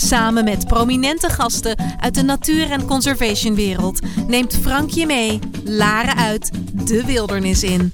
Samen met prominente gasten uit de natuur- en conservationwereld neemt Frank je mee, Laren uit, de wildernis in.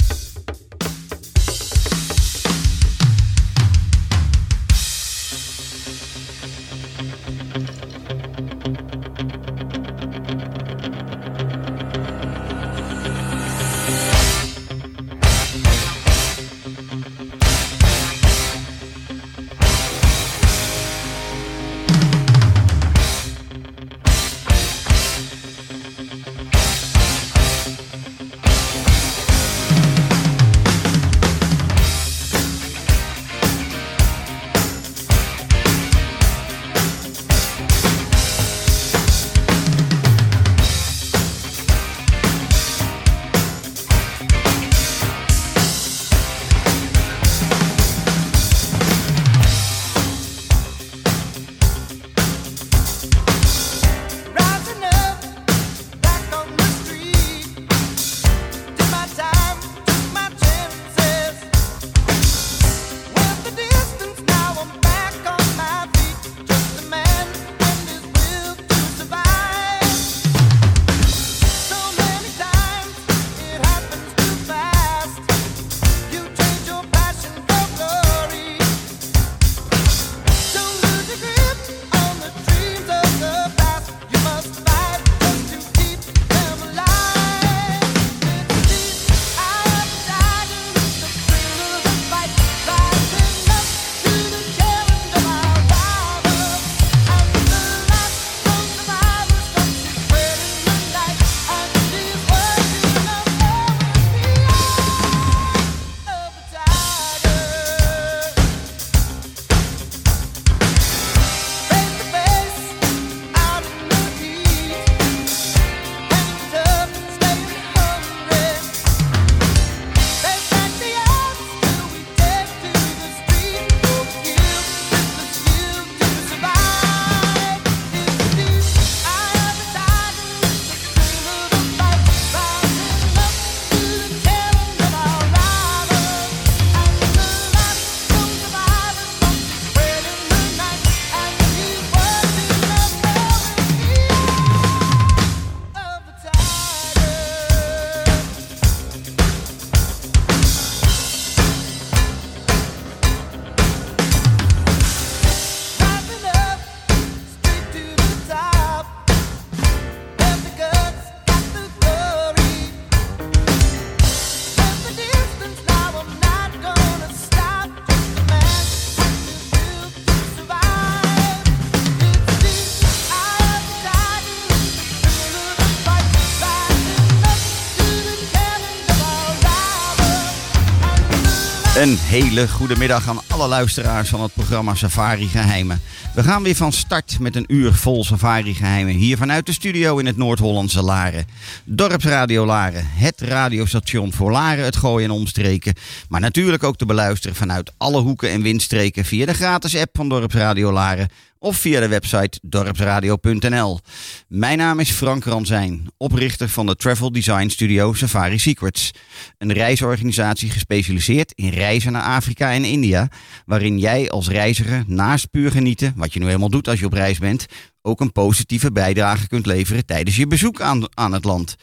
Een hele goede middag aan alle luisteraars van het programma Safari Geheimen. We gaan weer van start met een uur vol Safari Geheimen hier vanuit de studio in het Noord-Hollandse Laren. Dorpsradio Laren, het radiostation voor Laren, het Gooien en omstreken. Maar natuurlijk ook te beluisteren vanuit alle hoeken en windstreken via de gratis app van Dorpsradio Laren of via de website dorpsradio.nl. Mijn naam is Frank Ranzijn, oprichter van de travel design studio Safari Secrets. Een reisorganisatie gespecialiseerd in reizen naar Afrika en India, waarin jij als reiziger naast puur genieten, wat je nu helemaal doet als je op reis bent, ook een positieve bijdrage kunt leveren tijdens je bezoek aan, aan het land.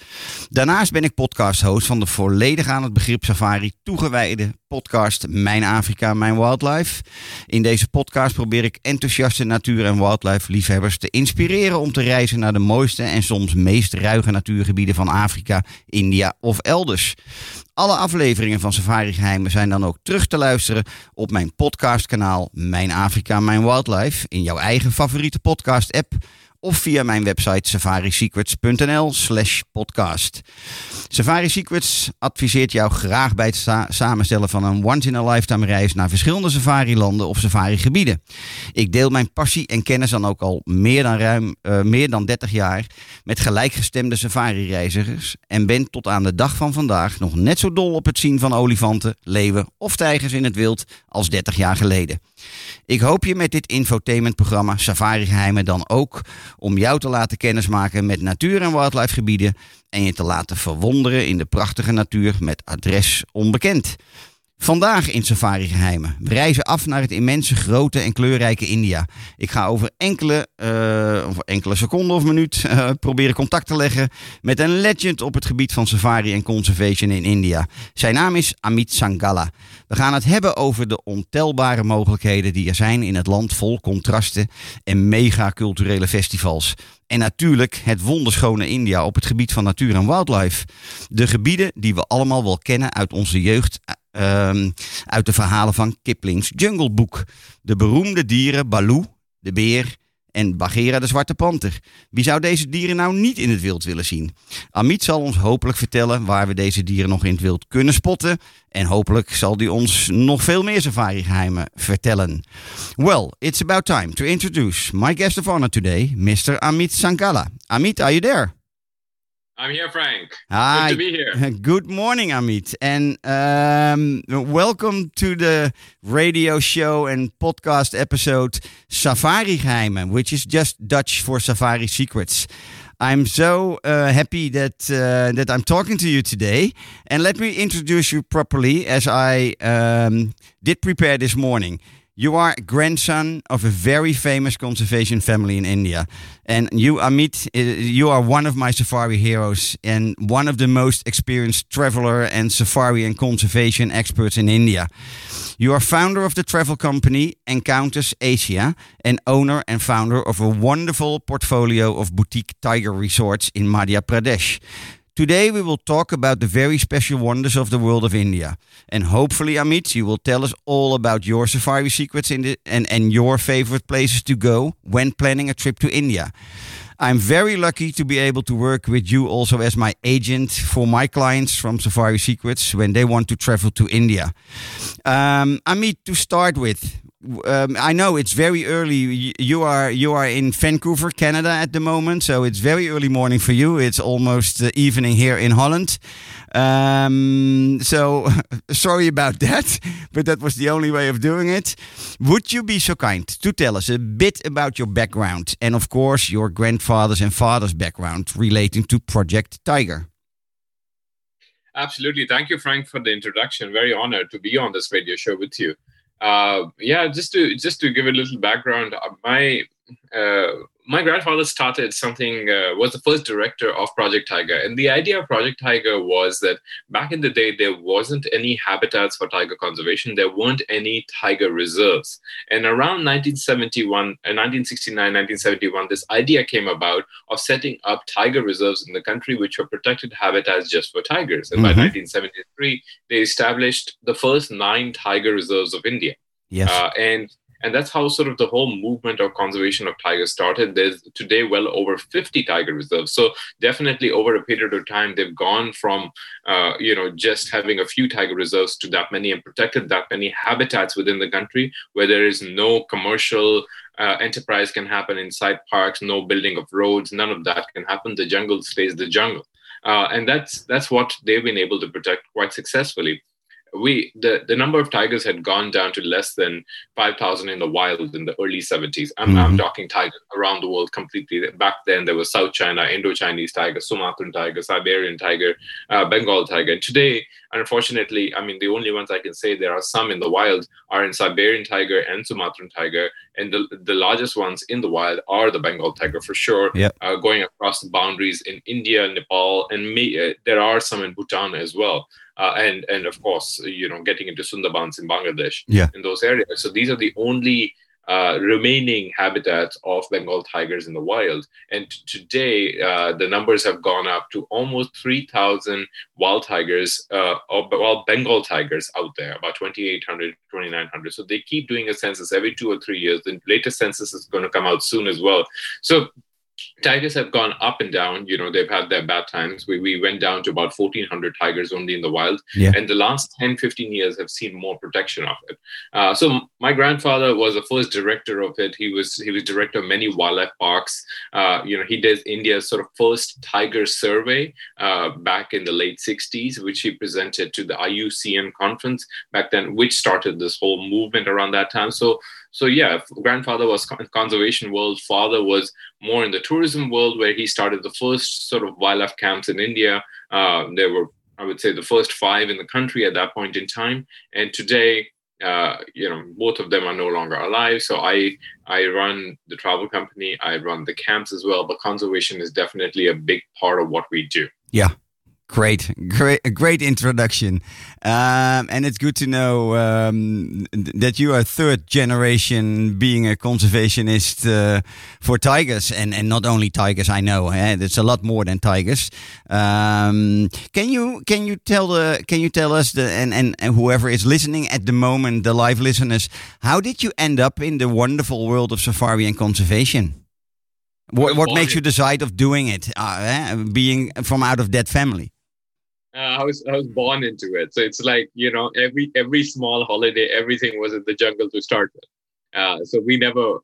Daarnaast ben ik podcast-host van de volledig aan het begrip safari toegewijde podcast Mijn Afrika, Mijn Wildlife. In deze podcast probeer ik enthousiaste natuur- en wildlife-liefhebbers te inspireren om te reizen naar de mooiste en soms meest ruige natuurgebieden van Afrika, India of elders. Alle afleveringen van Safari Geheimen zijn dan ook terug te luisteren op mijn podcastkanaal Mijn Afrika, Mijn Wildlife in jouw eigen favoriete podcast-app of via mijn website safarisecrets.nl slash podcast. Safari Secrets adviseert jou graag bij het sa- samenstellen van een once-in-a-lifetime reis naar verschillende safari-landen of safari-gebieden. Ik deel mijn passie en kennis dan ook al meer dan ruim eh, meer dan 30 jaar met gelijkgestemde safari-reizigers en ben tot aan de dag van vandaag nog net zo dol op het zien van olifanten, leeuwen of tijgers in het wild als 30 jaar geleden. Ik hoop je met dit infotainmentprogramma Safari Geheimen dan ook om jou te laten kennismaken met natuur- en wildlifegebieden en je te laten verwonderen in de prachtige natuur met adres onbekend. Vandaag in Safari Geheimen. We reizen af naar het immense, grote en kleurrijke India. Ik ga over enkele, eh, over enkele seconden of minuut eh, proberen contact te leggen met een legend op het gebied van safari en conservation in India. Zijn naam is Amit Sangala. We gaan het hebben over de ontelbare mogelijkheden die er zijn in het land vol contrasten en megaculturele festivals. En natuurlijk het wonderschone India op het gebied van natuur en wildlife. De gebieden die we allemaal wel kennen uit onze jeugd, ehm, uit de verhalen van Kipling's Jungle Book. De beroemde dieren Baloo, de beer en Bagheera de zwarte panter. Wie zou deze dieren nou niet in het wild willen zien? Amit zal ons hopelijk vertellen waar we deze dieren nog in het wild kunnen spotten. En hopelijk zal hij ons nog veel meer safari-geheimen vertellen. Well, it's about time to introduce my guest of honor today, Mr. Amit Sankala. Amit, are you there? I'm here, Frank. Hi. Good to be here. Good morning, Amit, and um, welcome to the radio show and podcast episode Safari Geheimen, which is just Dutch for Safari Secrets. I'm so uh, happy that uh, that I'm talking to you today, and let me introduce you properly as I um, did prepare this morning. You are a grandson of a very famous conservation family in India. And you, Amit, you are one of my safari heroes and one of the most experienced traveler and safari and conservation experts in India. You are founder of the travel company Encounters Asia and owner and founder of a wonderful portfolio of boutique tiger resorts in Madhya Pradesh. Today we will talk about the very special wonders of the world of India. And hopefully, Amit, you will tell us all about your safari secrets in the, and, and your favorite places to go when planning a trip to India. I'm very lucky to be able to work with you also as my agent for my clients from Safari Secrets when they want to travel to India. Um, Amit, to start with, um, I know it's very early. You are you are in Vancouver, Canada at the moment, so it's very early morning for you. It's almost uh, evening here in Holland. Um, so sorry about that, but that was the only way of doing it. Would you be so kind to tell us a bit about your background and, of course, your grandfather's and father's background relating to Project Tiger? Absolutely. Thank you, Frank, for the introduction. Very honored to be on this radio show with you. Uh, yeah, just to just to give a little background, uh, my uh, my grandfather started something uh, was the first director of Project Tiger, and the idea of Project Tiger was that back in the day there wasn't any habitats for tiger conservation, there weren't any tiger reserves, and around 1971 and 1969, 1971, this idea came about of setting up tiger reserves in the country, which were protected habitats just for tigers, and by Mhm. 1973 they established the first nine tiger reserves of India. Yes. Uh, and and that's how sort of the whole movement of conservation of tigers started. There's today well over 50 tiger reserves. So definitely over a period of time, they've gone from uh, you know just having a few tiger reserves to that many and protected that many habitats within the country where there is no commercial uh, enterprise can happen inside parks, no building of roads, none of that can happen. The jungle stays the jungle. Uh, and that's that's what they've been able to protect quite successfully we the, the number of tigers had gone down to less than 5000 in the wild in the early 70s I'm, I'm Mhm. talking tigers around the world completely. Back then there was south china indo-chinese tiger sumatran tiger siberian tiger uh, bengal tiger. And today unfortunately i mean the only ones i can say there are some in the wild are in siberian tiger and sumatran tiger. And the, the largest ones in the wild are the bengal tiger for sure Yep. uh, going across the boundaries in india nepal and may, uh, there are some in bhutan as well uh, and and of course you know getting into Sundarbans in Bangladesh Yeah. in those areas. So these are the only uh, remaining habitats of Bengal tigers in the wild. And t- today uh, the numbers have gone up to almost 3,000 wild tigers, uh, or well Bengal tigers out there, about 2,800, 2,900. So they keep doing a census every two or three years. The latest census is going to come out soon as well. So tigers have gone up and down. You know, they've had their bad times. We, we went down to about 1,400 tigers only in the wild. Yeah. And the last 10, 15 years have seen more protection of it. Uh, so my grandfather was the first director of it. He was he was director of many wildlife parks. Uh, you know, he did India's sort of first tiger survey uh, back in the late 60s, which he presented to the IUCN conference back then, which started this whole movement around that time. So so yeah, grandfather was con- conservation world. Father was more in the tourism world, where he started the first sort of wildlife camps in India. Uh, there were, I would say, the first five in the country at that point in time. And today, uh, you know, both of them are no longer alive. So I I run the travel company. I run the camps as well. But conservation is definitely a big part of what we do. Yeah. Great, great, a great introduction, um, and it's good to know um, that you are third generation being a conservationist uh, for tigers, and, and not only tigers. I know eh? it's a lot more than tigers. Um, can you can you tell the can you tell us the and, and and whoever is listening at the moment, the live listeners, how did you end up in the wonderful world of safari and conservation? What, what makes you decide of doing it, uh, eh, being from out of that family? Uh, I was I was born into it, so it's like you know every every small holiday, everything was in the jungle to start with. Uh, so we never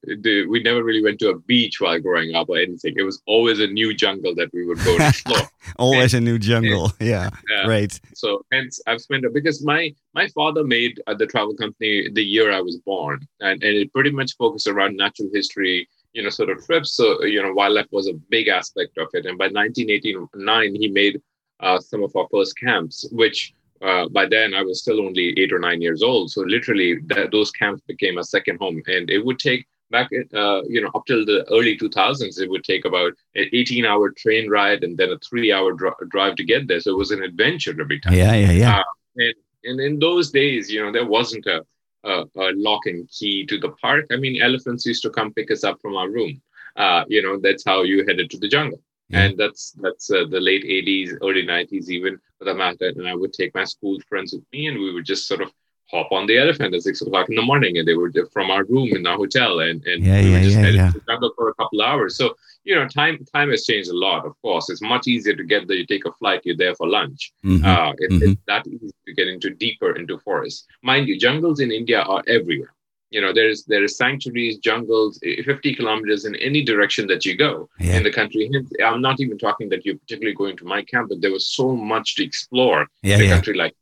we never really went to a beach while growing up or anything. It was always a new jungle that we would go to explore. Always a new jungle. Yeah, Yeah. great. so hence I've spent a because my my father made uh, the travel company the year I was born, and and it pretty much focused around natural history, you know, sort of trips. So you know, wildlife was a big aspect of it. And by 1989, he made uh, some of our first camps, which uh, by then I was still only eight or nine years old. So literally, th- those camps became a second home, and it would take back, uh, you know, up till the early 2000s, it would take about an 18-hour train ride and then a three-hour dri- drive to get there. So it was an adventure every time. Yeah, yeah, yeah. Uh, and, and in those days, you know, there wasn't a, a, a lock and key to the park. I mean, elephants used to come pick us up from our room. Uh, you know, that's how you headed to the jungle. Yeah. And that's that's uh, the late 80s, early 90s, even for that matter. And I would take my school friends with me, and we would just sort of hop on the elephant at six o'clock in the morning, and they were from our room in our hotel, and and Yeah, we yeah, would just yeah, yeah. the jungle for a couple hours. So you know, time time has changed a lot. Of course, it's much easier to get there. You take a flight, you're there for lunch. Mhm. Uh, it, Mhm. It's that easy to get into deeper into forests. Mind you, jungles in India are everywhere. You know, there's there is sanctuaries, jungles, eh, 50 kilometers in any direction that you go Yeah. in the country. I'm not even talking that you're particularly going to my camp, but there was so much to explore Yeah, in a yeah. country like.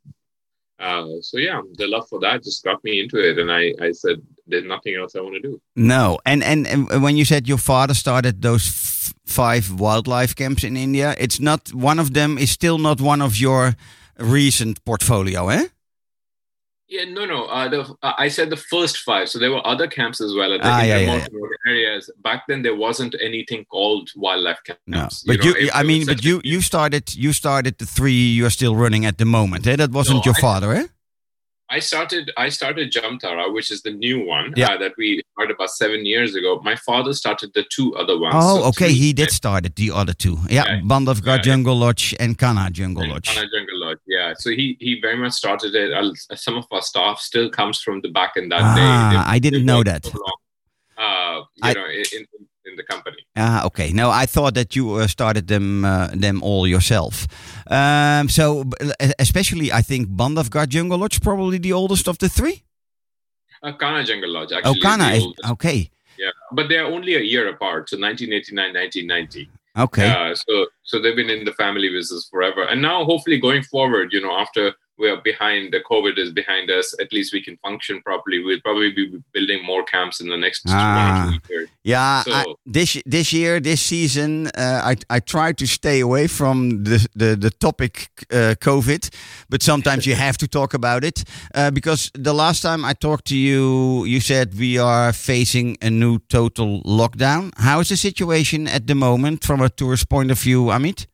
Uh, so yeah, the love for that just got me into it, and I I said there's nothing else I want to do. No, and, and and when you said your father started those f- five wildlife camps in India, it's not one of them is still not one of your recent portfolio, eh? Yeah, no, no. Uh, the, uh, I said the first five. So there were other camps as well at the Ah, yeah, yeah, remote areas. Back then, there wasn't anything called wildlife camps. No, but know, you, I mean, but you you started you started the three you're still running at the moment, eh? That wasn't No, your I- father, eh? I started. I started Jamtara, which is the new one Yeah. uh, that we started about seven years ago. My father started the two other ones. Oh, So okay, three- he did start the other two, yeah, Yeah. Bandhavgarh Yeah. Jungle Lodge and Kanha Jungle and Lodge. Kanha Jungle Lodge. Yeah, so he he very much started it. Uh, Some of our staff still comes from the back in that Ah, day. They've- I didn't know that. so uh, you I- know, in, in the company. Ah, okay. No, I thought that you uh, started them uh, them all yourself. Um, so, especially, I think Bandhavgarh Jungle Lodge probably the oldest of the three. Uh, Kanha Jungle Lodge Oh, actually. is Kanha is okay. Yeah, but they're only a year apart. So 1989, 1990. Okay. Uh, so so they've been in the family business forever, and now hopefully going forward, you know, after we're behind, the COVID is behind us. At least we can function properly. We'll probably be building more camps in the next Ah. two years. Yeah, So- I, this this year, this season, uh, I I try to stay away from the the, the topic uh, COVID, but sometimes you have to talk about it uh, because the last time I talked to you, you said we are facing a new total lockdown. How is the situation at the moment from a tourist point of view, Amit?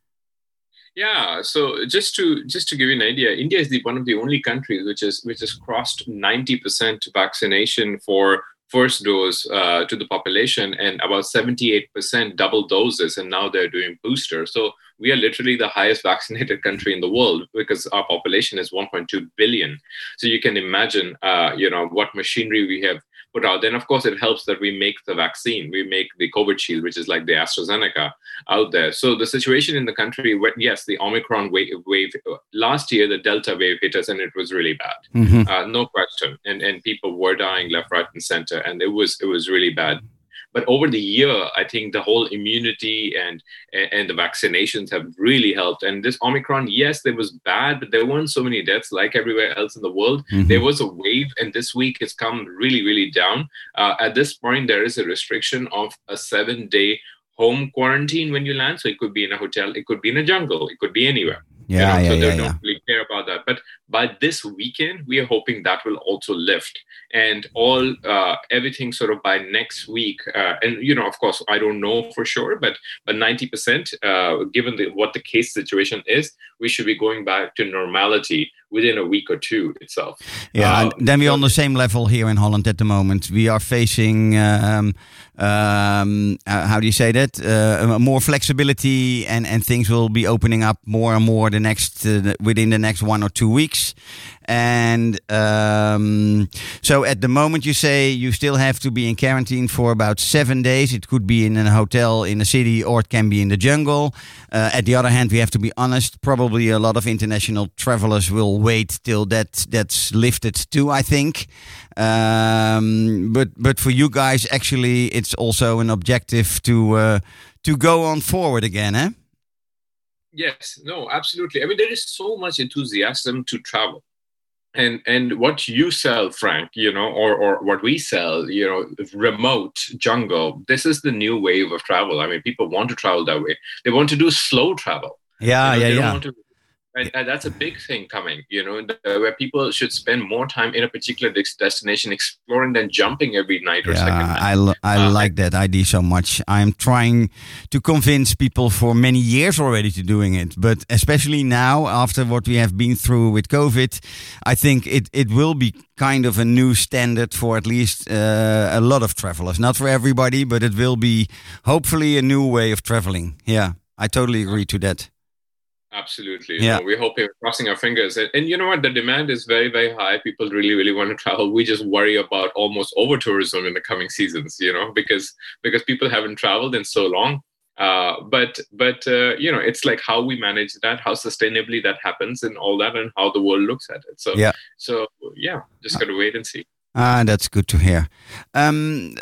Yeah. So just to just to give you an idea, India is the one of the only countries which is which has crossed 90% vaccination for first dose uh, to the population and about 78% double doses and now they're doing booster so we are literally the highest vaccinated country in the world because our population is 1.2 billion so you can imagine uh, you know what machinery we have put out. Then, of course, it helps that we make the vaccine. We make the Covishield, which is like the AstraZeneca out there. So the situation in the country, where, yes, the Omicron wave, wave last year, the Delta wave hit us, and it was really bad, Mhm. uh, no question. And and people were dying left, right, and center, and it was it was really bad. But over the year, I think the whole immunity and and the vaccinations have really helped. And this Omicron, yes, there was bad, but there weren't so many deaths like everywhere else in the world. Mhm. There was a wave, and this week it's come really, really down. Uh, at this point, there is a restriction of a seven day home quarantine when you land. So it could be in a hotel, it could be in a jungle, it could be anywhere. you Yeah, know, yeah, so they yeah. don't really care about that. But by this weekend, we are hoping that will also lift, and all uh, everything sort of by next week. Uh, and you know, of course, I don't know for sure, but but ninety percent, uh, given the, what the case situation is, we should be going back to normality within a week or two itself. Yeah, Uh, and then we're on the same level here in Holland at the moment. We are facing, um, um, uh, how do you say that? Uh, more flexibility, and, and things will be opening up more and more the next uh, within the next one or two weeks. And um, at the moment, you say you still have to be in quarantine for about seven days. It could be in a hotel in a city, or it can be in the jungle. Uh, at the other hand, we have to be honest. Probably a lot of international travelers will wait till that that's lifted too. I think, um, but but for you guys, actually, it's also an objective to uh, to go on forward again, eh? Yes, no, absolutely. I mean, there is so much enthusiasm to travel. And and what you sell, Frank, you know, or or what we sell, you know, remote jungle. This is the new wave of travel. I mean, people want to travel that way. They want to do slow travel. Yeah, You know, yeah, they yeah. want to- and, and that's a big thing coming, you know, where people should spend more time in a particular destination exploring than jumping every night or second night. I, I Uh, like that idea so much. I'm trying to convince people for many years already to doing it, but especially now after what we have been through with COVID, I think it, it will be kind of a new standard for at least uh, a lot of travelers. Not for everybody, but it will be hopefully a new way of traveling. Yeah, I totally agree to that. Absolutely. Yeah. No, we're hoping, crossing our fingers. And, and you know what? The demand is very, very high. People really, really want to travel. We just worry about almost over tourism in the coming seasons, you know, because because people haven't traveled in so long. Uh, but but uh, you know, it's like how we manage that, how sustainably that happens, and all that, and how the world looks at it. So Yeah. so yeah, just gotta wait and see. Ah, that's good to hear. Um,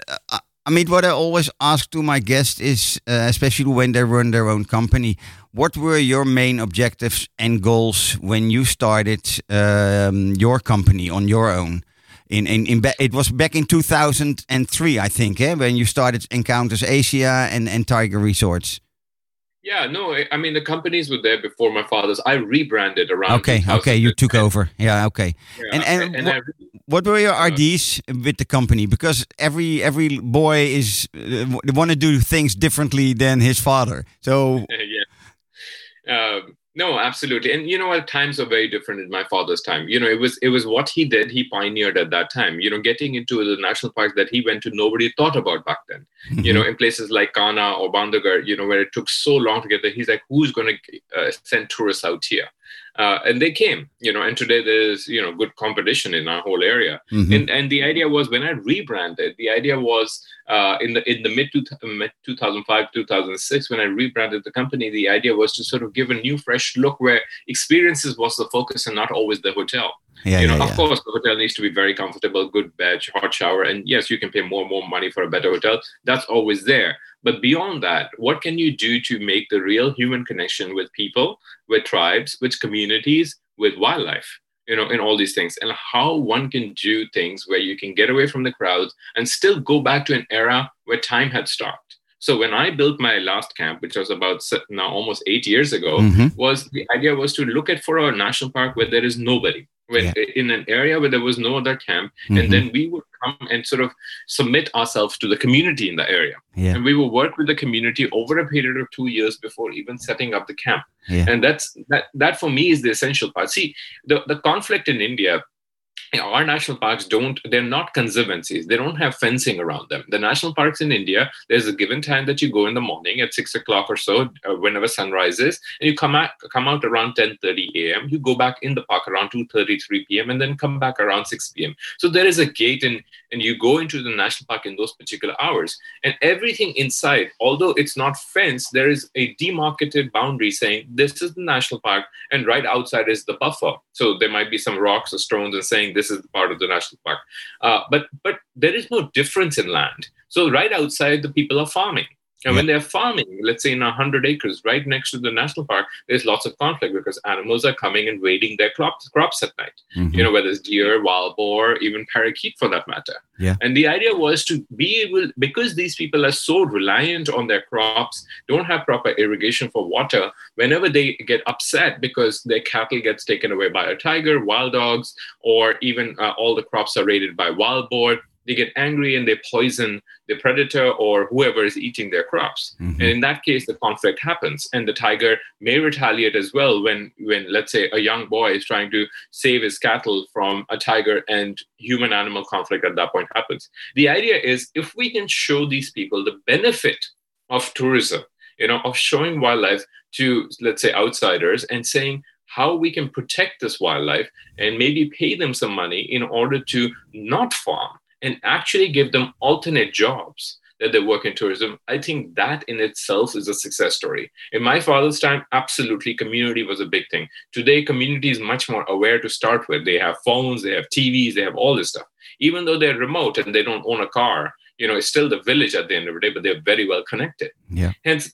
I- mean, what I always ask to my guests is, uh, especially when they run their own company, what were your main objectives and goals when you started um, your company on your own? In, in, in it was back in 2003, I think, eh, when you started Encounters Asia and, and Tiger Resorts. Yeah, no, I- I mean the companies were there before my father's. I rebranded around. Okay, okay, you took over. Yeah, okay. Yeah, And- and and what- re- What were your ideas with the company? Because every every boy is uh, want to do things differently than his father. So yeah. Um, no, absolutely. And you know what? Times are very different in my father's time. You know, it was it was what he did. He pioneered at that time. You know, getting into the national parks that he went to, nobody thought about back then. You know, in places like Kanha or Bandhavgarh, you know, where it took so long to get there. He's like, who's going to uh, send tourists out here? Uh, and they came. You know, and today there's you know good competition in our whole area. Mhm. And and the idea was when I rebranded, the idea was uh, in the in the mid two, mid 2005 2006 when I rebranded the company, the idea was to sort of give a new fresh look where experiences was the focus and not always the hotel. Yeah, you know, yeah, of yeah. course, the hotel needs to be very comfortable, good bed, hot shower, and yes, you can pay more and more money for a better hotel. That's always there. But beyond that, what can you do to make the real human connection with people, with tribes, with communities, with wildlife? You know, in all these things, and how one can do things where you can get away from the crowds and still go back to an era where time had stopped. So when I built my last camp, which was about now almost eight years ago, Mhm. was the idea was to look at for a national park where there is nobody, where, in an area where there was no other camp, Mhm. and then we would come and sort of submit ourselves to the community in the area, Yeah. and we will work with the community over a period of two years before even setting up the camp. Yeah. And that's that. That for me is the essential part. See, the the conflict in India our national parks don't they're not conservancies. They don't have fencing around them. The national parks in india there's a given time that you go in the morning at six o'clock or so uh, whenever sun rises and you come out come out around 10 30 a.m you go back in the park around 2 3 p.m and then come back around 6 p.m so there is a gate and and you go into the national park in those particular hours. And everything inside although it's not fenced there is a demarcated boundary saying this is the national park and right outside is the buffer. So there might be some rocks or stones and saying this is part of the national park. Uh, but but there is no difference in land. So right outside, the people are farming. And when they're farming, let's say in 100 acres right next to the national park, there's lots of conflict because animals are coming and raiding their crops, crops at night. Mhm. You know, whether it's deer, wild boar, even parakeet for that matter. Yeah. And the idea was to be able, because these people are so reliant on their crops, don't have proper irrigation for water, whenever they get upset because their cattle gets taken away by a tiger, wild dogs, or even uh, all the crops are raided by wild boar, they get angry and they poison the predator or whoever is eating their crops. Mhm. And in that case, the conflict happens, and the tiger may retaliate as well when, when let's say, a young boy is trying to save his cattle from a tiger, and human-animal conflict at that point happens. The idea is if we can show these people the benefit of tourism, you know, of showing wildlife to let's say outsiders and saying how we can protect this wildlife and maybe pay them some money in order to not farm and actually give them alternate jobs that they work in tourism, I think that in itself is a success story. In my father's time, absolutely, community was a big thing. Today, community is much more aware to start with. They have phones, they have TVs, they have all this stuff. Even though they're remote and they don't own a car, you know, it's still the village at the end of the day, but they're very well connected. Yeah. Hence,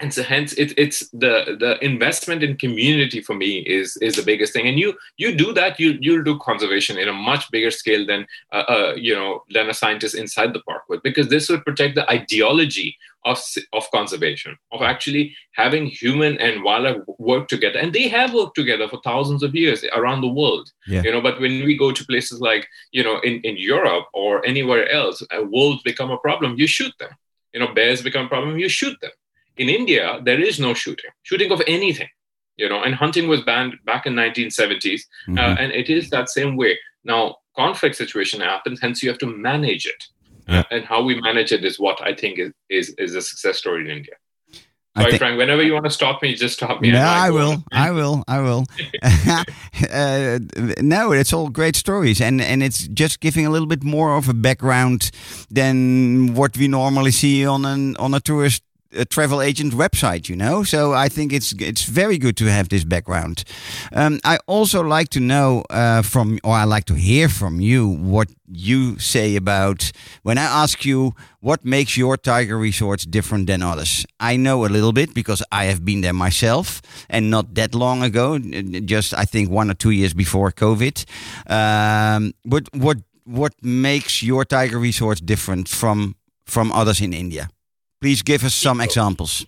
and so hence it, it's the the investment in community for me is is the biggest thing. And you you do that you you'll do conservation in a much bigger scale than uh, uh, you know than a scientist inside the park would because this would protect the ideology of of conservation of actually having human and wildlife work together. And they have worked together for thousands of years around the world. Yeah. you know but when we go to places like you know in in europe or anywhere else uh, wolves become a problem you shoot them. You know bears become a problem you shoot them in India, there is no shooting, shooting of anything, you know, and hunting was banned back in 1970s, Mhm. uh, and it is that same way. Now, conflict situation happens, hence you have to manage it, Yeah. Uh, and how we manage it is what I think is is, is a success story in India. I Sorry, think- Frank. Whenever you want to stop me, just stop me. No, I go will. I will. I will. uh, no, it's all great stories, and and it's just giving a little bit more of a background than what we normally see on an on a tourist a travel agent website. You know, so I think it's it's very good to have this background. Um, I also like to know uh, from, or I like to hear from you what you say about when I ask you what makes your tiger resorts different than others. I know a little bit because I have been there myself, and not that long ago, just I think one or two years before COVID. Um, but what what makes your tiger resorts different from from others in India? Please give us some examples.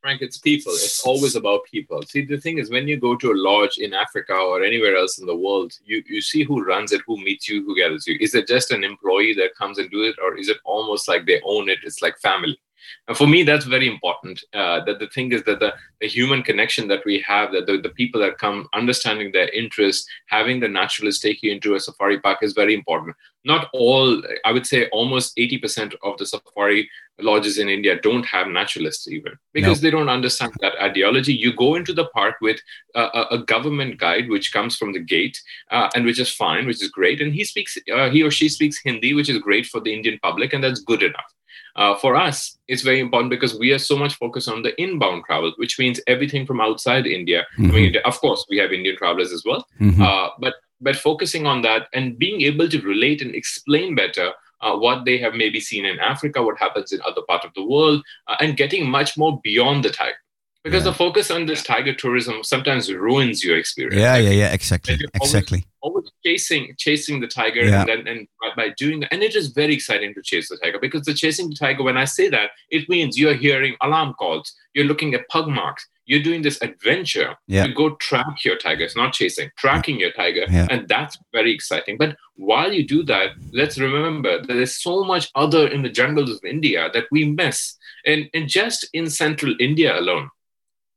Frank, it's people. It's always about people. See, the thing is, when you go to a lodge in Africa or anywhere else in the world, you, you see who runs it, who meets you, who gathers you. Is it just an employee that comes and do it, or is it almost like they own it? It's like family. And for me, that's very important. Uh, that the thing is that the, the human connection that we have, that the, the people that come, understanding their interests, having the naturalist take you into a safari park is very important. Not all, I would say almost 80% of the safari lodges in India don't have naturalists even because they don't understand that ideology. You go into the park with a, a, a government guide, which comes from the gate, uh, and which is fine, which is great. And he speaks, uh, he or she speaks Hindi, which is great for the Indian public, and that's good enough. Uh, for us, it's very important because we are so much focused on the inbound travel, which means everything from outside India. I mean, of course, we have Indian travelers as well, Mhm. uh, but but focusing on that and being able to relate and explain better uh, what they have maybe seen in Africa, what happens in other parts of the world, uh, and getting much more beyond the tiger. Because Yeah. the focus on this tiger tourism sometimes ruins your experience. Yeah, I yeah, yeah. Exactly, always- exactly. always chasing chasing the tiger Yeah. and then and by, by doing that and it is very exciting to chase the tiger because the chasing the tiger when i say that it means you're hearing alarm calls you're looking at pug marks you're doing this adventure Yeah. to go track your tiger it's not chasing tracking your tiger Yeah. and that's very exciting but while you do that let's remember that there's so much other in the jungles of india that we miss and, and just in central india alone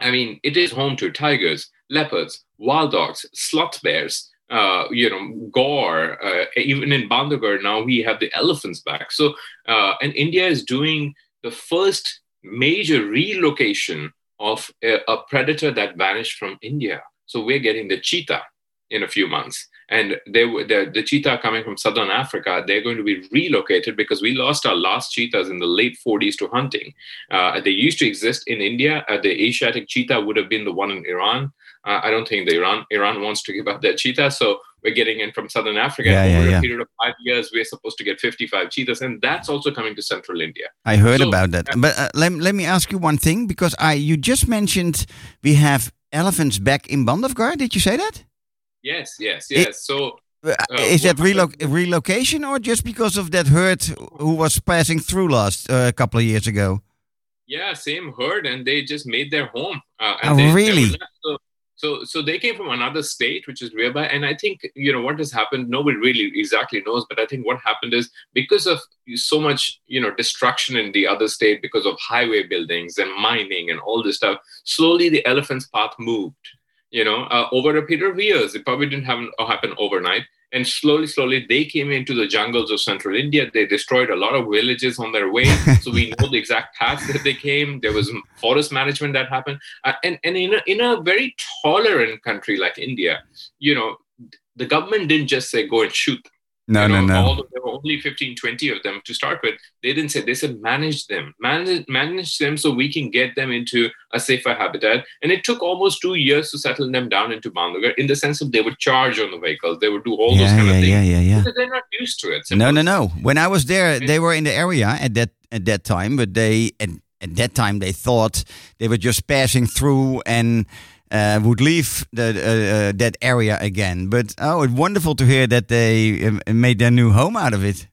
I mean, it is home to tigers, leopards, wild dogs, sloth bears, uh, you know, Gaur, uh, even in Bandhavgarh, now we have the elephants back. So, uh, and India is doing the first major relocation of a, a predator that vanished from India. So we're getting the cheetah in a few months. And they the, the cheetah coming from southern Africa. They're going to be relocated because we lost our last cheetahs in the late 40s to hunting. Uh, they used to exist in India. Uh, the Asiatic cheetah would have been the one in Iran. Uh, I don't think the Iran Iran wants to give up their cheetah, so we're getting in from southern Africa. Yeah, Over yeah, a period of five years, we're supposed to get 55 cheetahs, and that's also coming to central India. I heard So- about that. But uh, let, let me ask you one thing because I you just mentioned we have elephants back in Bandhavgarh. Did you say that? Yes, yes, It- yes. so Uh, Uh, is that relo- relocation or just because of that herd who was passing through last uh, a couple of years ago? Yeah, same herd, and they just made their home. Uh, Oh, and they, they really? left. So, so, so they came from another state, which is nearby. And I think you know what has happened. Nobody really exactly knows, but I think what happened is because of so much you know destruction in the other state because of highway buildings and mining and all this stuff. Slowly, the elephant's path moved. You know, uh, over a period of years, it probably didn't happen, happen overnight. And slowly, slowly, they came into the jungles of central India. They destroyed a lot of villages on their way. so we know the exact path that they came. There was forest management that happened. Uh, and and in, a, in a very tolerant country like India, you know, the government didn't just say, go and shoot. No, You no, know, no. Although there were only 15, 20 of them to start with, they didn't say, they said manage them, manage, manage them so we can get them into a safer habitat. And it took almost two years to settle them down into Bandhavgarh in the sense of they would charge on the vehicles, they would do all those yeah, kind yeah, of things. yeah, yeah, yeah. Because they're not used to it. No, no, no. When I was there, they were in the area at that at that time, but they at, at that time they thought they were just passing through and uh, would leave the, uh, uh, that area again. But oh, it's wonderful to hear that they uh, made their new home out of it.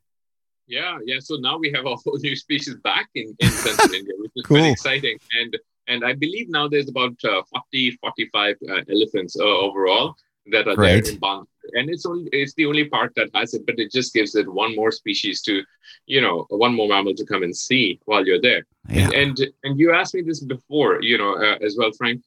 Yeah, yeah. So now we have a whole new species back in, in central India, which is Cool. very exciting. And and I believe now there's about uh, 40, 45 uh, elephants uh, overall that are Great. there in Bandh. And it's only it's the only park that has it, but it just gives it one more species to, you know, one more mammal to come and see while you're there. Yeah. And, and and you asked me this before, you know, uh, as well, Frank.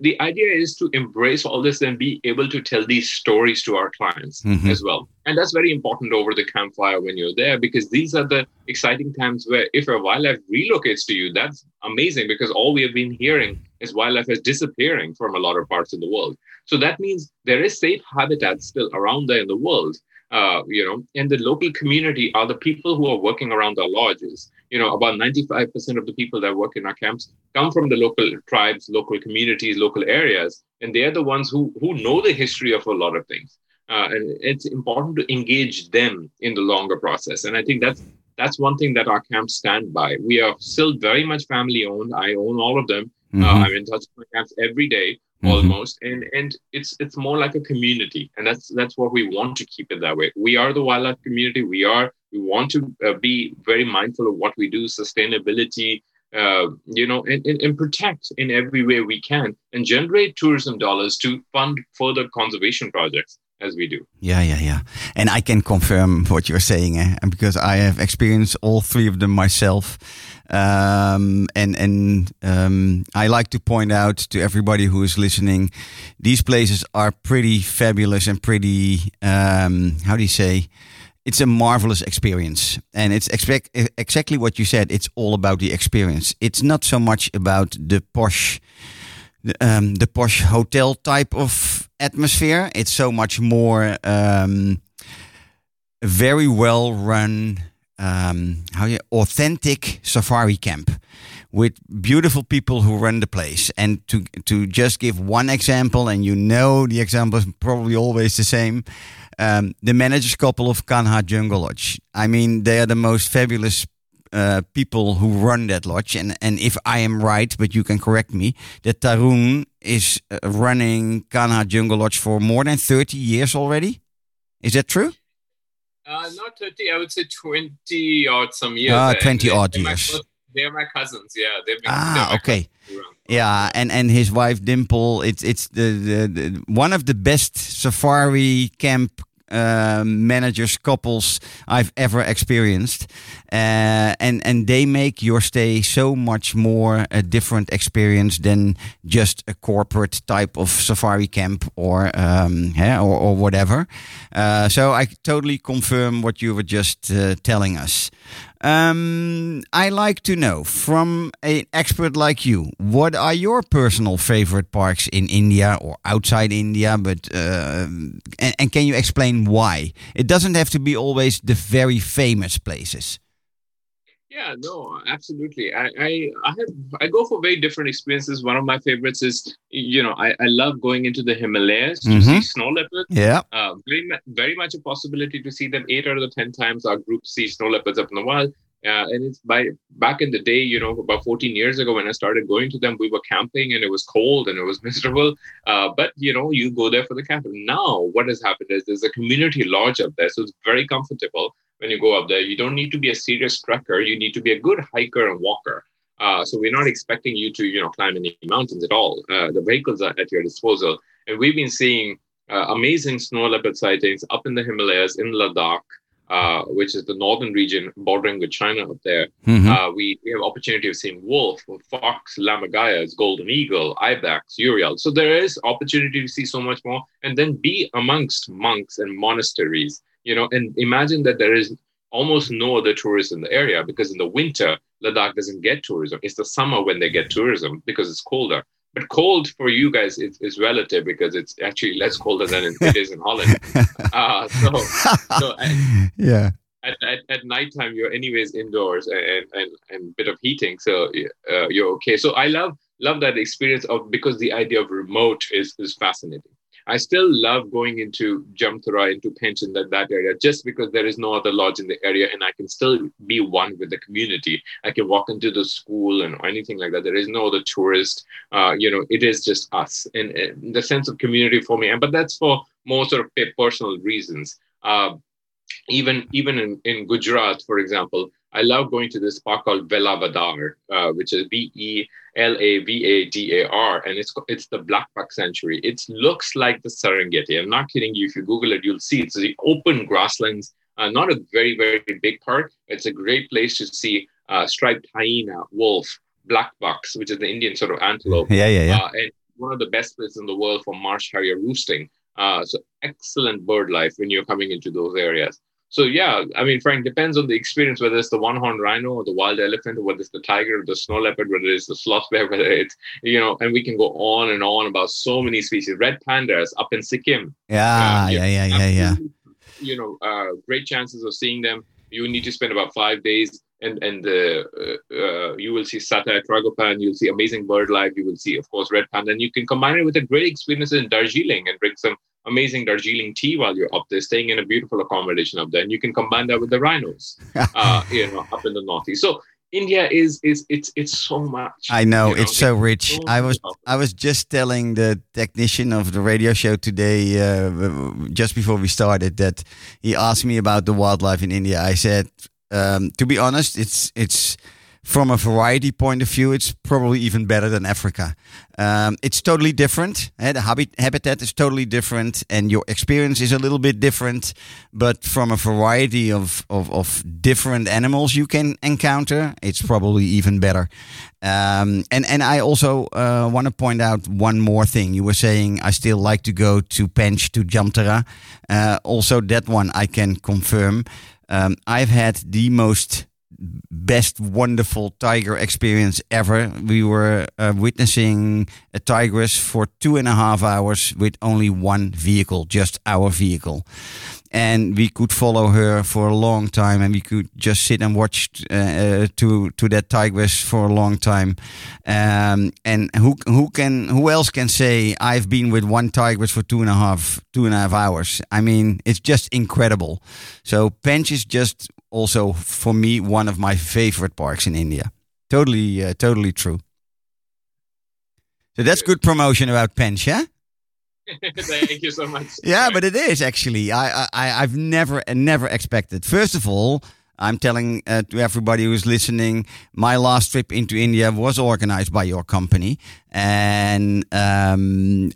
The idea is to embrace all this and be able to tell these stories to our clients Mhm. as well. And that's very important over the campfire when you're there because these are the exciting times where if a wildlife relocates to you, that's amazing because all we have been hearing is wildlife is disappearing from a lot of parts of the world. So that means there is safe habitat still around there in the world. Uh, you know, and the local community are the people who are working around our lodges. You know, about 95% of the people that work in our camps come from the local tribes, local communities, local areas, and they're the ones who who know the history of a lot of things. Uh, and it's important to engage them in the longer process. And I think that's that's one thing that our camps stand by. We are still very much family owned. I own all of them. Uh, Mhm. I'm in touch with my camps every day, Mhm. almost, and and it's it's more like a community, and that's that's what we want to keep it that way. We are the wildlife community. We are we want to uh, be very mindful of what we do, sustainability, uh, you know, and, and, and protect in every way we can, and generate tourism dollars to fund further conservation projects as we do. Yeah, yeah, yeah. And I can confirm what you're saying, eh? And because I have experienced all three of them myself. Um, and and um, I like to point out to everybody who is listening, these places are pretty fabulous and pretty. Um, how do you say? It's a marvelous experience, and it's expect exactly what you said. It's all about the experience. It's not so much about the posh the, um, posh hotel type of atmosphere. It's so much more um, very well run, um, how you authentic safari camp with beautiful people who run the place. And to to just give one example, and you know the example is probably always the same. Um, the managers couple of Kanha Jungle Lodge. I mean, they are the most fabulous uh, people who run that lodge. And, and if I am right, but you can correct me, that Tarun is uh, running Kanha Jungle Lodge for more than 30 years already. Is that true? Uh, not 30, I would say 20 odd some years. Ah, 20 they- odd they're years. cous- They're my cousins, yeah. They've been, Ah, they're okay. Yeah, and, and his wife Dimple. It's it's the, the, the one of the best safari camp uh, managers, couples I've ever experienced, uh, and and they make your stay so much more a different experience than just a corporate type of safari camp or um, yeah, or, or whatever. Uh, so I totally confirm what you were just uh, telling us. Um, I like to know from an expert like you, what are your personal favorite parks in India or outside India? But uh, and, and can you explain why? It doesn't have to be always the very famous places. Yeah, no, absolutely. I, I, I have I go for very different experiences. One of my favorites is, you know, I, I love going into the Himalayas to see Mhm. snow leopards. Yeah. Uh, very, very much a possibility to see them. Eight out of the ten times our group sees snow leopards up in the wild. Uh, and it's by back in the day, you know, about 14 years ago when I started going to them, we were camping and it was cold and it was miserable. Uh, but you know, you go there for the camping. Now, what has happened is there's a community lodge up there, so it's very comfortable when you go up there. You don't need to be a serious trekker. You need to be a good hiker and walker. Uh, so we're not expecting you to, you know, climb any mountains at all. Uh, the vehicles are at your disposal, and we've been seeing uh, amazing snow leopard sightings up in the Himalayas in Ladakh, uh, which is the northern region bordering with China up there. Mhm. Uh, we, we have opportunity of seeing wolf, fox, lammergeiers, golden eagle, ibex, urial. So there is opportunity to see so much more, and then be amongst monks and monasteries. You know, and imagine that there is almost no other tourists in the area because in the winter Ladakh doesn't get tourism. It's the summer when they get tourism because it's colder. But cold for you guys is, is relative because it's actually less colder than it is in Holland. Uh, so so I- yeah. at, at, at nighttime you're anyways indoors and and, and bit of heating so uh, you're okay so i love love that experience of because the idea of remote is is fascinating i still love going into jamtara into Pench that that area just because there is no other lodge in the area and i can still be one with the community. I can walk into the school and anything like that. There is no other tourist uh, you know it is just us. And, and the sense of community for me and but that's for more sort of personal reasons. Uh, even even in, in Gujarat, for example, I love going to this park called Velavadar, uh, which is B E L A V A D A R, and it's it's the black buck sanctuary. It looks like the Serengeti. I'm not kidding you. If you Google it, you'll see it's the open grasslands. Uh, not a very very big park. It's a great place to see uh, striped hyena, wolf, black bucks, which is the Indian sort of antelope. Yeah, yeah, yeah. Uh, and one of the best places in the world for marsh harrier roosting. Uh, so excellent bird life when you're coming into those areas. So yeah, I mean, Frank, depends on the experience, whether it's the one-horned rhino or the wild elephant, or whether it's the tiger or the snow leopard, whether it's the sloth bear, whether it's, you know, and we can go on and on about so many species. Red pandas up in Sikkim. yeah, Uh, yeah, yeah, yeah, yeah. You know, uh, great chances of seeing them. You need to spend about five days, and and uh, uh, you will see Satyr Tragopan. You'll see amazing bird life. You will see, of course, red panda, and you can combine it with a great experience in Darjeeling and drink some amazing Darjeeling tea while you're up there, staying in a beautiful accommodation up there, and you can combine that with the rhinos, uh, you know, up in the northeast. So India is is it's it's so much. I know you it's so rich. so I was. I was just telling the technician of the radio show today, uh, just before we started, that he asked me about the wildlife in India. I said, um, to be honest, it's it's from a variety point of view, it's probably even better than Africa. Um, it's totally different. eh, the habit, habitat is totally different, and your experience is a little bit different. But from a variety of, of, of different animals you can encounter, it's probably even better. Um, and and I also uh, want to point out one more thing. You were saying I still like to go to Pench to Jamtara. Uh, also, that one I can confirm. Um, I've had the most best wonderful tiger experience ever. We were uh, witnessing a tigress for two and a half hours with only one vehicle, just our vehicle. And we could follow her for a long time, and we could just sit and watch uh, uh, to to that tigress for a long time. Um, and who who can who else can say I've been with one tigress for two and a half two and a half hours? I mean, it's just incredible. So Pench is just also for me one of my favorite parks in India. Totally, uh, totally true. So that's good promotion about Pench, yeah? Thank you so much. Yeah, but it is actually. I, I, I've never, never expected. First of all, I'm telling uh, to everybody who's listening, my last trip into India was organized by your company, and um,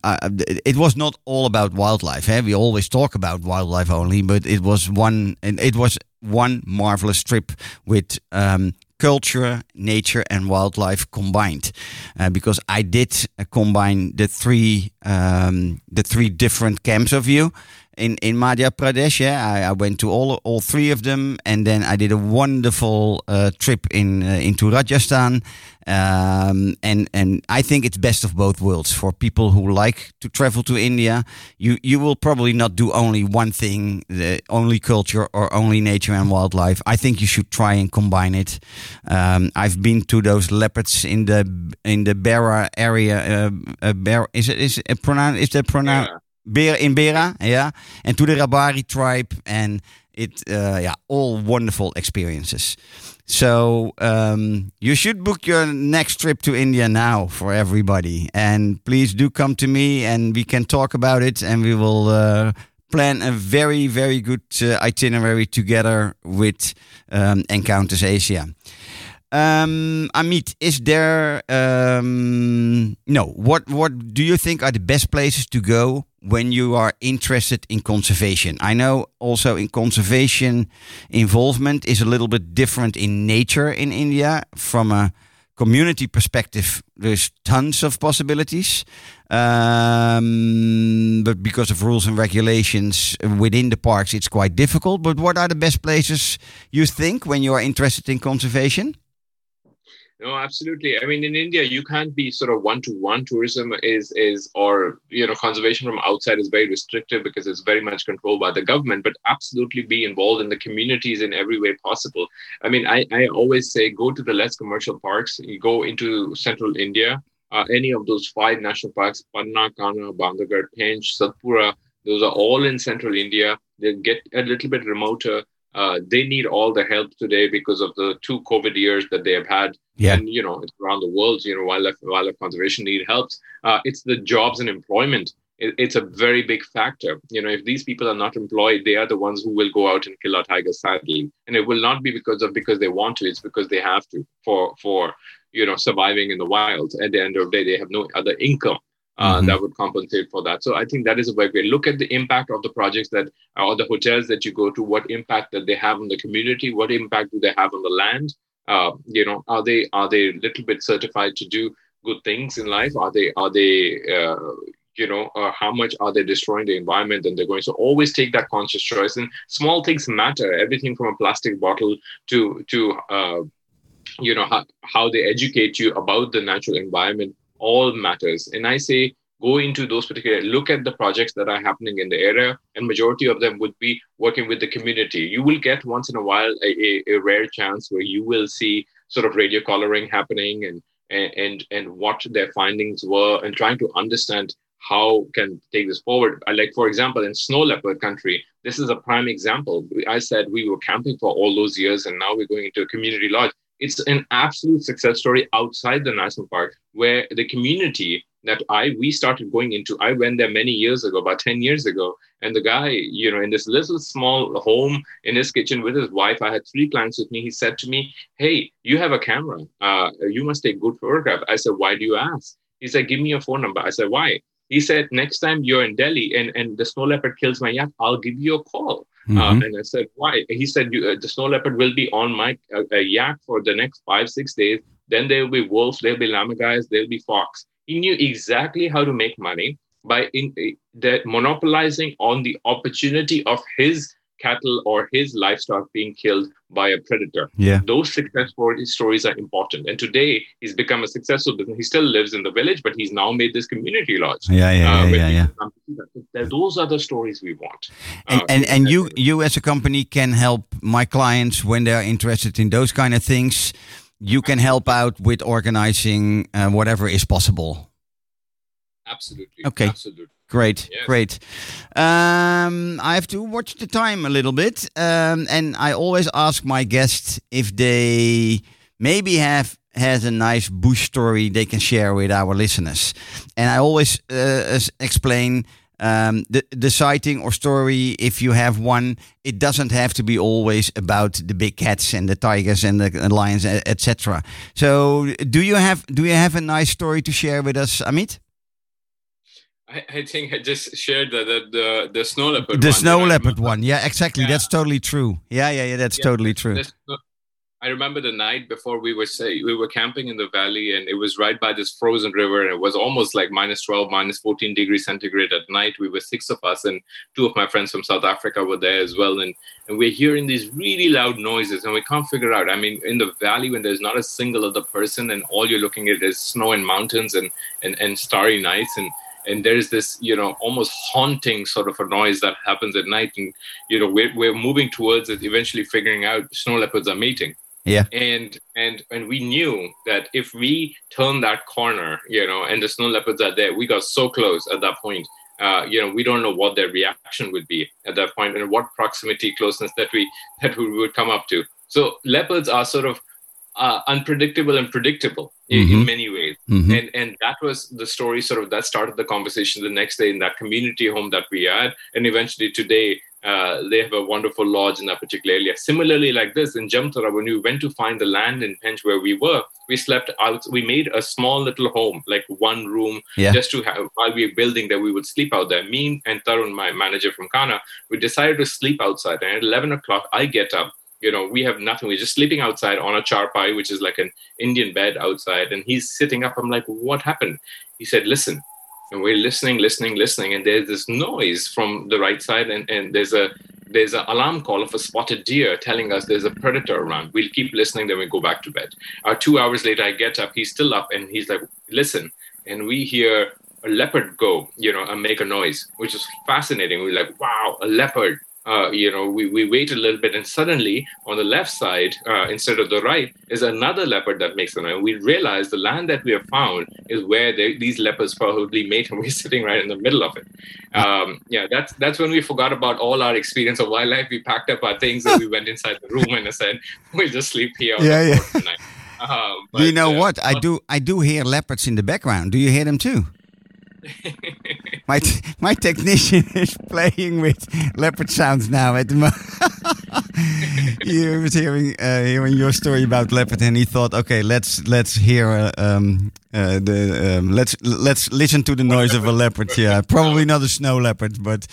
it was not all about wildlife. Eh? We always talk about wildlife only, but it was one. It was one marvelous trip with um, culture, nature, and wildlife combined. Uh, because I did combine the three um, the three different camps of you in in Madhya Pradesh. Yeah, I, I went to all all three of them, and then I did a wonderful uh, trip in uh, into Rajasthan. Um, and and I think it's best of both worlds for people who like to travel to India. You you will probably not do only one thing, the only culture or only nature and wildlife. I think you should try and combine it. Um, I've been to those leopards in the in the Bera area. Uh, uh, Bera, is it is it pronoun is that pronoun? Yeah. In Bera, yeah, and to the Rabari tribe, and it, uh, yeah, all wonderful experiences. So um, you should book your next trip to India now for everybody, and please do come to me, and we can talk about it, and we will uh, plan a very, very good uh, itinerary together with um, Encounters Asia. Um, Amit, is there um, no? What what do you think are the best places to go when you are interested in conservation? I know also in conservation involvement is a little bit different in nature in India from a community perspective. There's tons of possibilities, um, but because of rules and regulations within the parks, it's quite difficult. But what are the best places you think when you are interested in conservation? No, absolutely. I mean, in India, you can't be sort of one-to-one. Tourism is is or you know conservation from outside is very restrictive because it's very much controlled by the government. But absolutely be involved in the communities in every way possible. I mean, I, I always say go to the less commercial parks. You go into central India, uh, any of those five national parks: Panna, Kanha, Bandhavgarh, Pench, Satpura. Those are all in central India. They get a little bit remoter. Uh, they need all the help today because of the two COVID years that they have had. Yeah. And, you know, it's around the world, you know, wildlife, wildlife conservation need help. Uh, it's the jobs and employment. It, it's a very big factor. You know, if these people are not employed, they are the ones who will go out and kill our tigers sadly. And it will not be because of because they want to, it's because they have to for for you know surviving in the wild. At the end of the day, they have no other income uh, Mhm. that would compensate for that. So I think that is a great look at the impact of the projects that or the hotels that you go to, what impact that they have on the community, what impact do they have on the land? Uh, you know, are they are they a little bit certified to do good things in life? Are they are they uh, you know uh, how much are they destroying the environment and they're going so always take that conscious choice and small things matter everything from a plastic bottle to to uh, you know how, how they educate you about the natural environment all matters. And i say go into those particular look at the projects that are happening in the area and majority of them would be working with the community. You will get once in a while a, a, a rare chance where you will see sort of radio collaring happening and and and, and what their findings were and trying to understand how can take this forward. Uh, like for example in snow leopard country this is a prime example. I said we were camping for all those years and now we're going into a community lodge it's an absolute success story outside the national park where the community that I we started going into. I went there many years ago, about 10 years ago. And the guy, you know, in this little small home in his kitchen with his wife, I had three clients with me. He said to me, Hey, you have a camera. Uh, you must take good photograph. I said, Why do you ask? He said, Give me your phone number. I said, Why? He said, Next time you're in Delhi and, and the snow leopard kills my yak, I'll give you a call. Mhm. Uh, and I said, why? He said, you, uh, the snow leopard will be on my uh, uh, yak for the next five, six days. Then there will be wolves, there'll be lammergeiers, there'll be fox. He knew exactly how to make money by in, uh, that monopolizing on the opportunity of his cattle or his livestock being killed by a predator. Yeah. Those success stories are important. And today he's become a successful business. He still lives in the village, but he's now made this community lodge. Yeah, yeah, Uh, yeah, yeah, yeah. people come to see that. Th- Those are the stories we want. And, Uh, and and you you as a company can help my clients when they're interested in those kind of things. You can help out with organizing uh, whatever is possible. Absolutely. Okay. Absolutely. Great, Yes. great. Um, I have to watch the time a little bit, um, and I always ask my guests if they maybe have has a nice bush story they can share with our listeners. And I always uh, explain um, the the sighting or story, if you have one, it doesn't have to be always about the big cats and the tigers and the lions, etc. So, do you have do you have a nice story to share with us, Amit? I, I think I just shared the the the, the snow leopard. The one snow leopard one, yeah, exactly. Yeah. That's totally true. Yeah, yeah, yeah. That's Yeah, totally true. I remember the night before we were say we were camping in the valley, and it was right by this frozen river, and it was almost like minus twelve, minus fourteen degrees centigrade at night. We were six of us, and two of my friends from South Africa were there as well, and and we're hearing these really loud noises, and we can't figure out. I mean, in the valley when there's not a single other person, and all you're looking at is snow and mountains and and and starry nights, and and there's this you know almost haunting sort of a noise that happens at night and you know we're, we're moving towards it eventually figuring out snow leopards are mating Yeah. and and and we knew that if we turn that corner you know and the snow leopards are there we got so close at that point uh, you know we don't know what their reaction would be at that point and what proximity closeness that we that we would come up to so leopards are sort of uh, unpredictable and predictable in, Mhm. in many ways Mhm. and and that was the story sort of that started the conversation the next day in that community home that we had and eventually today uh, they have a wonderful lodge in that particular area similarly like this in jamtara when we went to find the land in pench where we were we slept out we made a small little home like one room Yeah. just to have while we were building that we would sleep out there me and tarun my manager from Kanha we decided to sleep outside and at 11 o'clock i get up you know, we have nothing. We're just sleeping outside on a charpai, which is like an Indian bed outside. And he's sitting up. I'm like, what happened? He said, listen. And we're listening, listening, listening. And there's this noise from the right side. And, and there's a there's an alarm call of a spotted deer telling us there's a predator around. We'll keep listening, then we go back to bed. Uh, two hours later, I get up. He's still up, and he's like, listen. And we hear a leopard go, you know, and make a noise, which is fascinating. We're like, wow, a leopard. Uh, you know, we, we wait a little bit, and suddenly on the left side, uh, instead of the right, is another leopard that makes a noise. We realize the land that we have found is where they, these leopards probably mate, and we're sitting right in the middle of it. Um, yeah, that's that's when we forgot about all our experience of wildlife. We packed up our things and we went inside the room and I said, "We'll just sleep here on Yeah, yeah. tonight." Um, do you know uh, what? I do. I do hear leopards in the background. Do you hear them too? My t- my technician is playing with leopard sounds now at the moment. he was hearing uh, hearing your story about leopard, and he thought, okay, let's let's hear uh, um, uh, the um, let's let's listen to the noise of a leopard. Yeah, probably not a snow leopard, but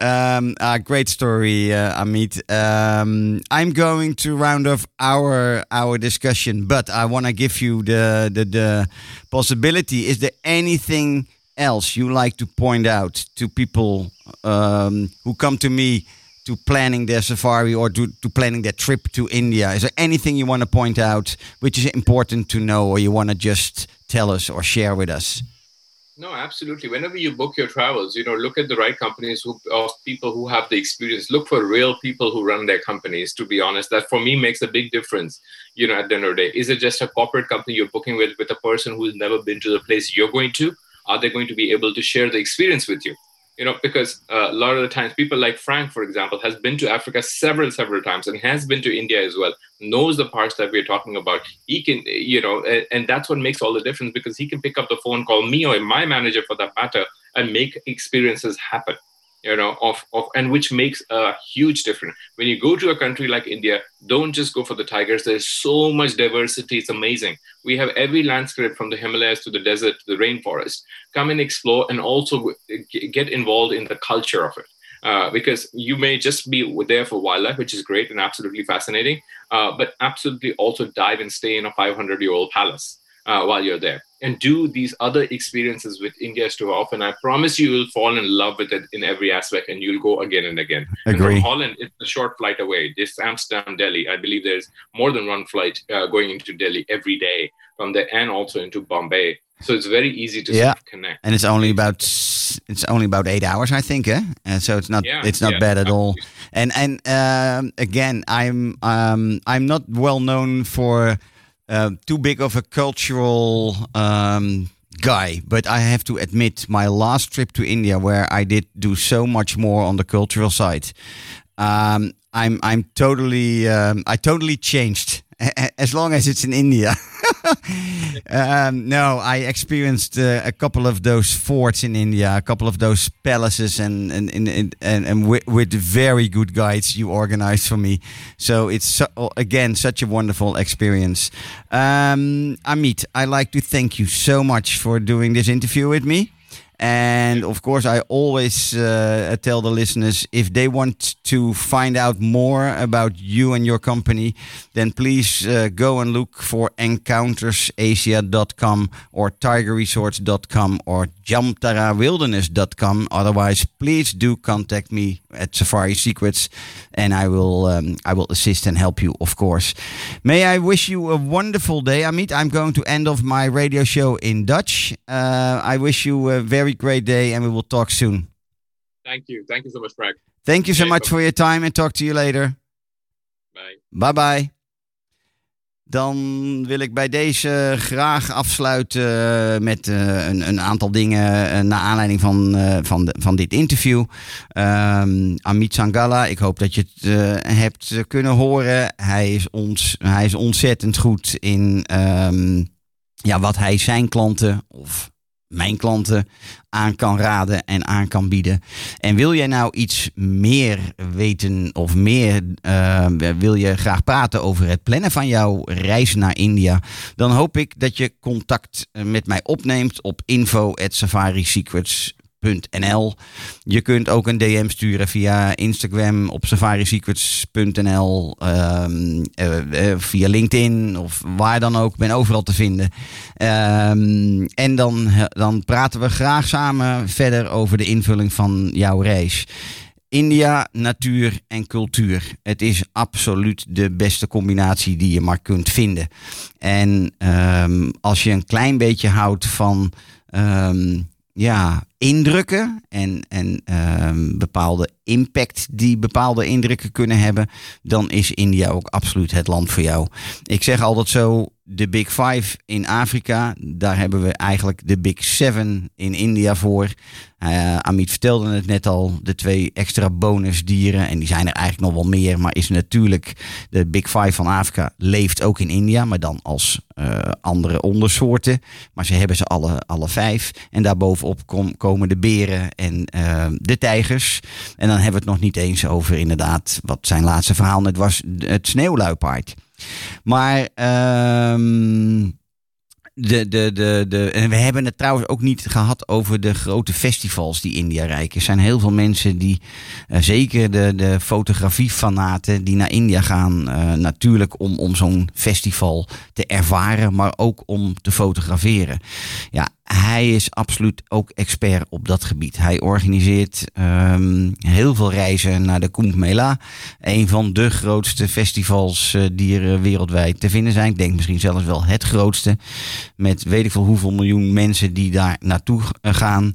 um, uh, great story, uh, Amit. Um, I'm going to round off our our discussion, but I want to give you the, the the possibility. Is there anything else you like to point out to people um, who come to me to planning their safari or to, to planning their trip to India? Is there anything you want to point out which is important to know, or you want to just tell us or share with us? No, absolutely. Whenever you book your travels, you know, look at the right companies who of people who have the experience. Look for real people who run their companies. To be honest, that for me makes a big difference. You know, at the end of the day, is it just a corporate company you're booking with with a person who's never been to the place you're going to? Are they going to be able to share the experience with you? You know, because uh, a lot of the times, people like Frank, for example, has been to Africa several, several times and has been to India as well. Knows the parts that we're talking about. He can, you know, and, and that's what makes all the difference because he can pick up the phone, call me or my manager for that matter, and make experiences happen. You know, of of and which makes a huge difference. When you go to a country like India, don't just go for the tigers. There's so much diversity. It's amazing. We have every landscape from the Himalayas to the desert to the rainforest. Come and explore, and also get involved in the culture of it. Uh, because you may just be there for wildlife, which is great and absolutely fascinating, uh, but absolutely also dive and stay in a 500 year old palace uh, while you're there and do these other experiences with India to often. I promise you you'll fall in love with it in every aspect and you'll go again and again. And Agree. from Holland, it's a short flight away. This Amsterdam, Delhi. I believe there's more than one flight uh, going into Delhi every day from there and also into Bombay. So it's very easy to Yeah. sort of connect. And it's only about it's only about eight hours, I think, eh? And so it's not Yeah, it's not yeah, bad at all. And and um, again, I'm um, I'm not well known for uh, too big of a cultural um, guy, but I have to admit, my last trip to India, where I did do so much more on the cultural side, um, I'm I'm totally um, I totally changed. As long as it's in India, um, no, I experienced uh, a couple of those forts in India, a couple of those palaces, and and and, and, and, with, with very good guides you organized for me. So it's so, again such a wonderful experience. Um, Amit, I like to thank you so much for doing this interview with me. And of course, I always uh, tell the listeners if they want to find out more about you and your company, then please uh, go and look for encountersasia.com or tigerresorts.com or jamtarawilderness.com. Otherwise, please do contact me at Safari Secrets, and I will um, I will assist and help you, of course. May I wish you a wonderful day, Amit. I'm going to end off my radio show in Dutch. Uh, I wish you a very great day, and we will talk soon. Thank you. Thank you so much, Frank. Thank you so much for your time, and talk to you later. Bye. Bye bye. Dan wil ik bij deze graag afsluiten met eh, een, een aantal dingen eh, naar aanleiding van, eh, van, de- van dit interview. Ehm, Amit Sangala, ik hoop dat je het eh, hebt kunnen horen. Hij is, ons, hij is ontzettend goed in ehm, ja, wat hij zijn klanten of mijn klanten aan kan raden en aan kan bieden. En wil jij nou iets meer weten of meer eh, wil je graag praten over het plannen van jouw reis naar India, dan hoop ik dat je contact eh, met mij opneemt op info@safarisecrets.nl. Je kunt ook een DM sturen via Instagram op safarisecrets.nl, ehm, eh, eh, via LinkedIn of waar dan ook. Ik ben overal te vinden. Ehm, en dan, dan praten we graag samen verder over de invulling van jouw reis. India, natuur en cultuur. Het is absoluut de beste combinatie die je maar kunt vinden. En ehm, als je een klein beetje houdt van ja, indrukken en, en ehm, bepaalde impact die bepaalde indrukken kunnen hebben, dan is India ook absoluut het land voor jou. Ik zeg altijd zo, de Big Five in Afrika, daar hebben we eigenlijk de Big Seven in India voor. Eh, Amit vertelde het net al, de twee extra bonusdieren, en die zijn er eigenlijk nog wel meer, maar is natuurlijk de Big Five van Afrika leeft ook in India, maar dan als eh, andere ondersoorten. Maar ze hebben ze alle, alle vijf. En daarbovenop kom, komen de beren en eh, de tijgers. En dan hebben we het nog niet eens over inderdaad, wat zijn laatste verhaal net was, het sneeuwluipaard. Maar ehm, de, de, de, de, en we hebben het trouwens ook niet gehad over de grote festivals die India rijk is. Er zijn heel veel mensen die, eh, zeker de, de fotografiefanaten, die naar India gaan. eh, natuurlijk om, om zo'n festival te ervaren, maar ook om te fotograferen. Ja, hij is absoluut ook expert op dat gebied. Hij organiseert ehm, heel veel reizen naar de Kumbh Mela. Een van de grootste festivals eh, die er eh, wereldwijd te vinden zijn. Ik denk misschien zelfs wel het grootste. Met weet ik veel hoeveel miljoen mensen die daar naartoe eh, gaan.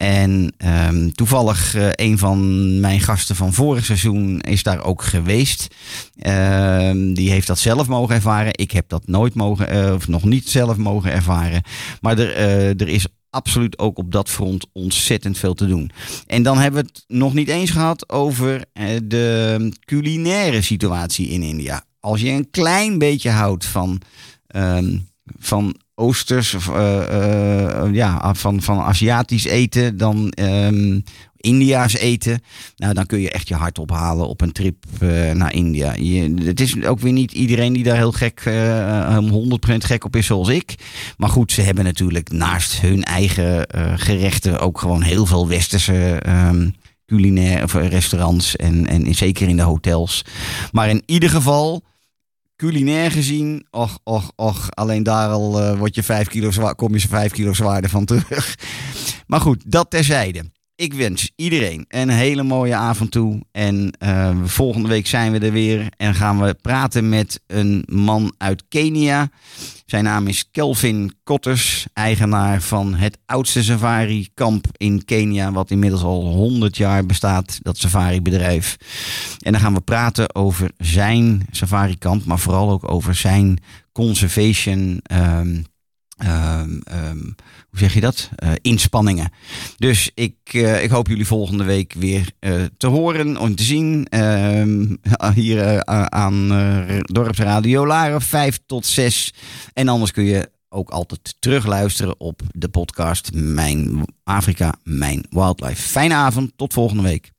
En ehm, toevallig eh, een van mijn gasten van vorig seizoen is daar ook geweest. Ehm, die heeft dat zelf mogen ervaren. Ik heb dat nooit mogen, eh, of nog niet zelf mogen ervaren. Maar er, eh, er is absoluut ook op dat front ontzettend veel te doen. En dan hebben we het nog niet eens gehad over de culinaire situatie in India. Als je een klein beetje houdt van, ehm, van oosters, of, eh, eh, ja, van, van Aziatisch eten, dan ehm, India's eten. Nou, dan kun je echt je hart ophalen op een trip eh, naar India. Het is ook weer niet iedereen die daar heel gek, eh, om 100% gek op is zoals ik. Maar goed, ze hebben natuurlijk naast hun eigen eh, gerechten ook gewoon heel veel westerse culinaire of, eh, restaurants. En, en zeker in de hotels. Maar in ieder geval culinair gezien, och, och, och, alleen daar al eh, word je vijf kilo kom je vijf kilo zwaarder van terug. Maar goed, dat terzijde. Ik wens iedereen een hele mooie avond toe. En eh, volgende week zijn we er weer en gaan we praten met een man uit Kenia. Zijn naam is Kelvin Kotters, eigenaar van het oudste safari-kamp in Kenia, wat inmiddels al 100 jaar bestaat, dat safari-bedrijf. En dan gaan we praten over zijn safari-kamp, maar vooral ook over zijn conservation ehm, ehm, ehm, hoe zeg je dat? Eh, inspanningen. Dus ik, eh, ik hoop jullie volgende week weer eh, te horen en te zien. ehm, hier aan Dorpsradio Laren 5 tot 6. En anders kun je ook altijd terugluisteren op de podcast Mijn Afrika, Mijn Wildlife. Fijne avond, tot volgende week.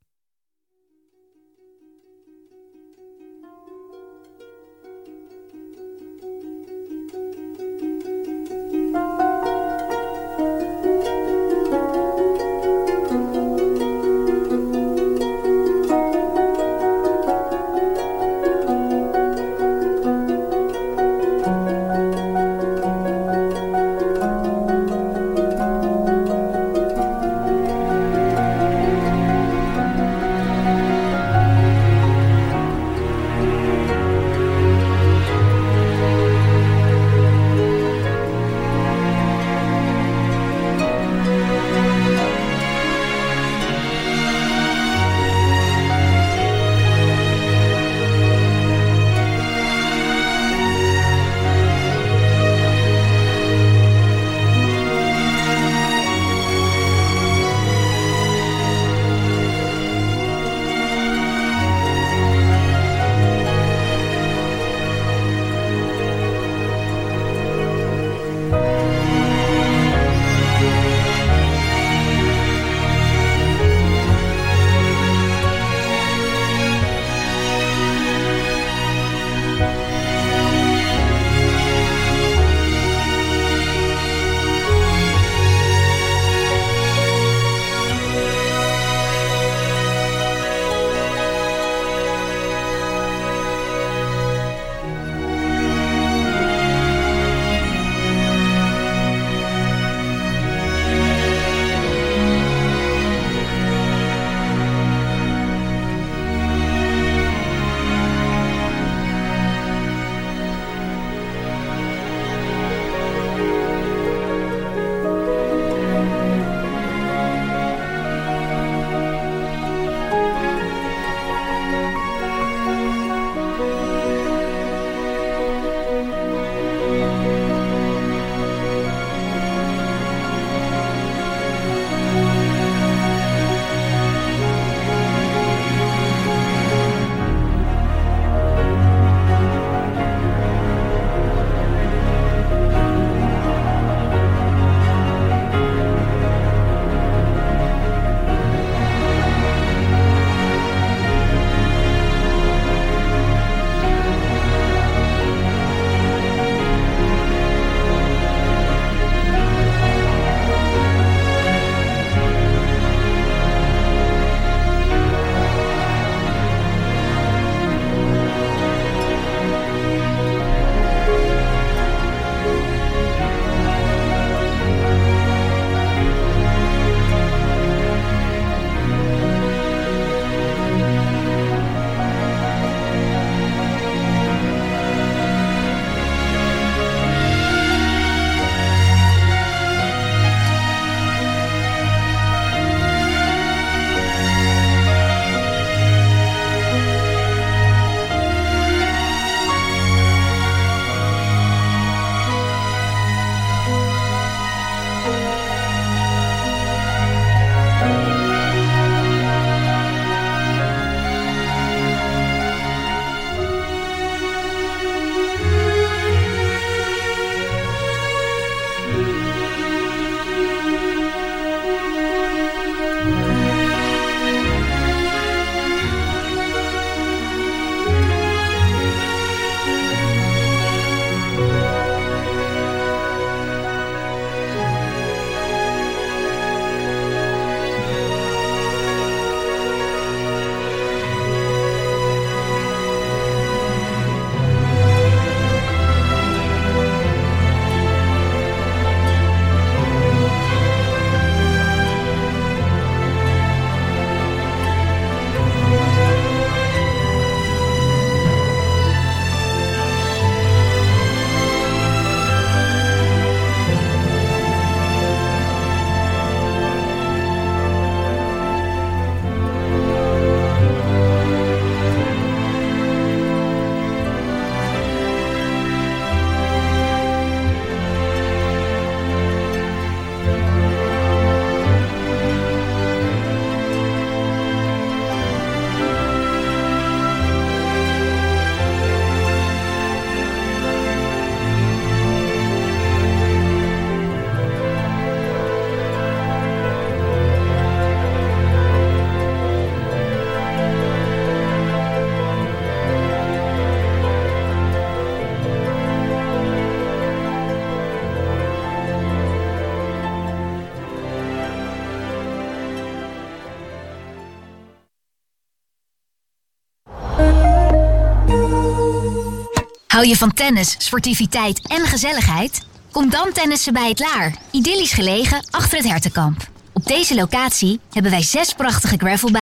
Hou je van tennis, sportiviteit en gezelligheid? Kom dan tennissen bij het Laar. Idyllisch gelegen achter het hertenkamp. Op deze locatie hebben wij zes prachtige gravelbanen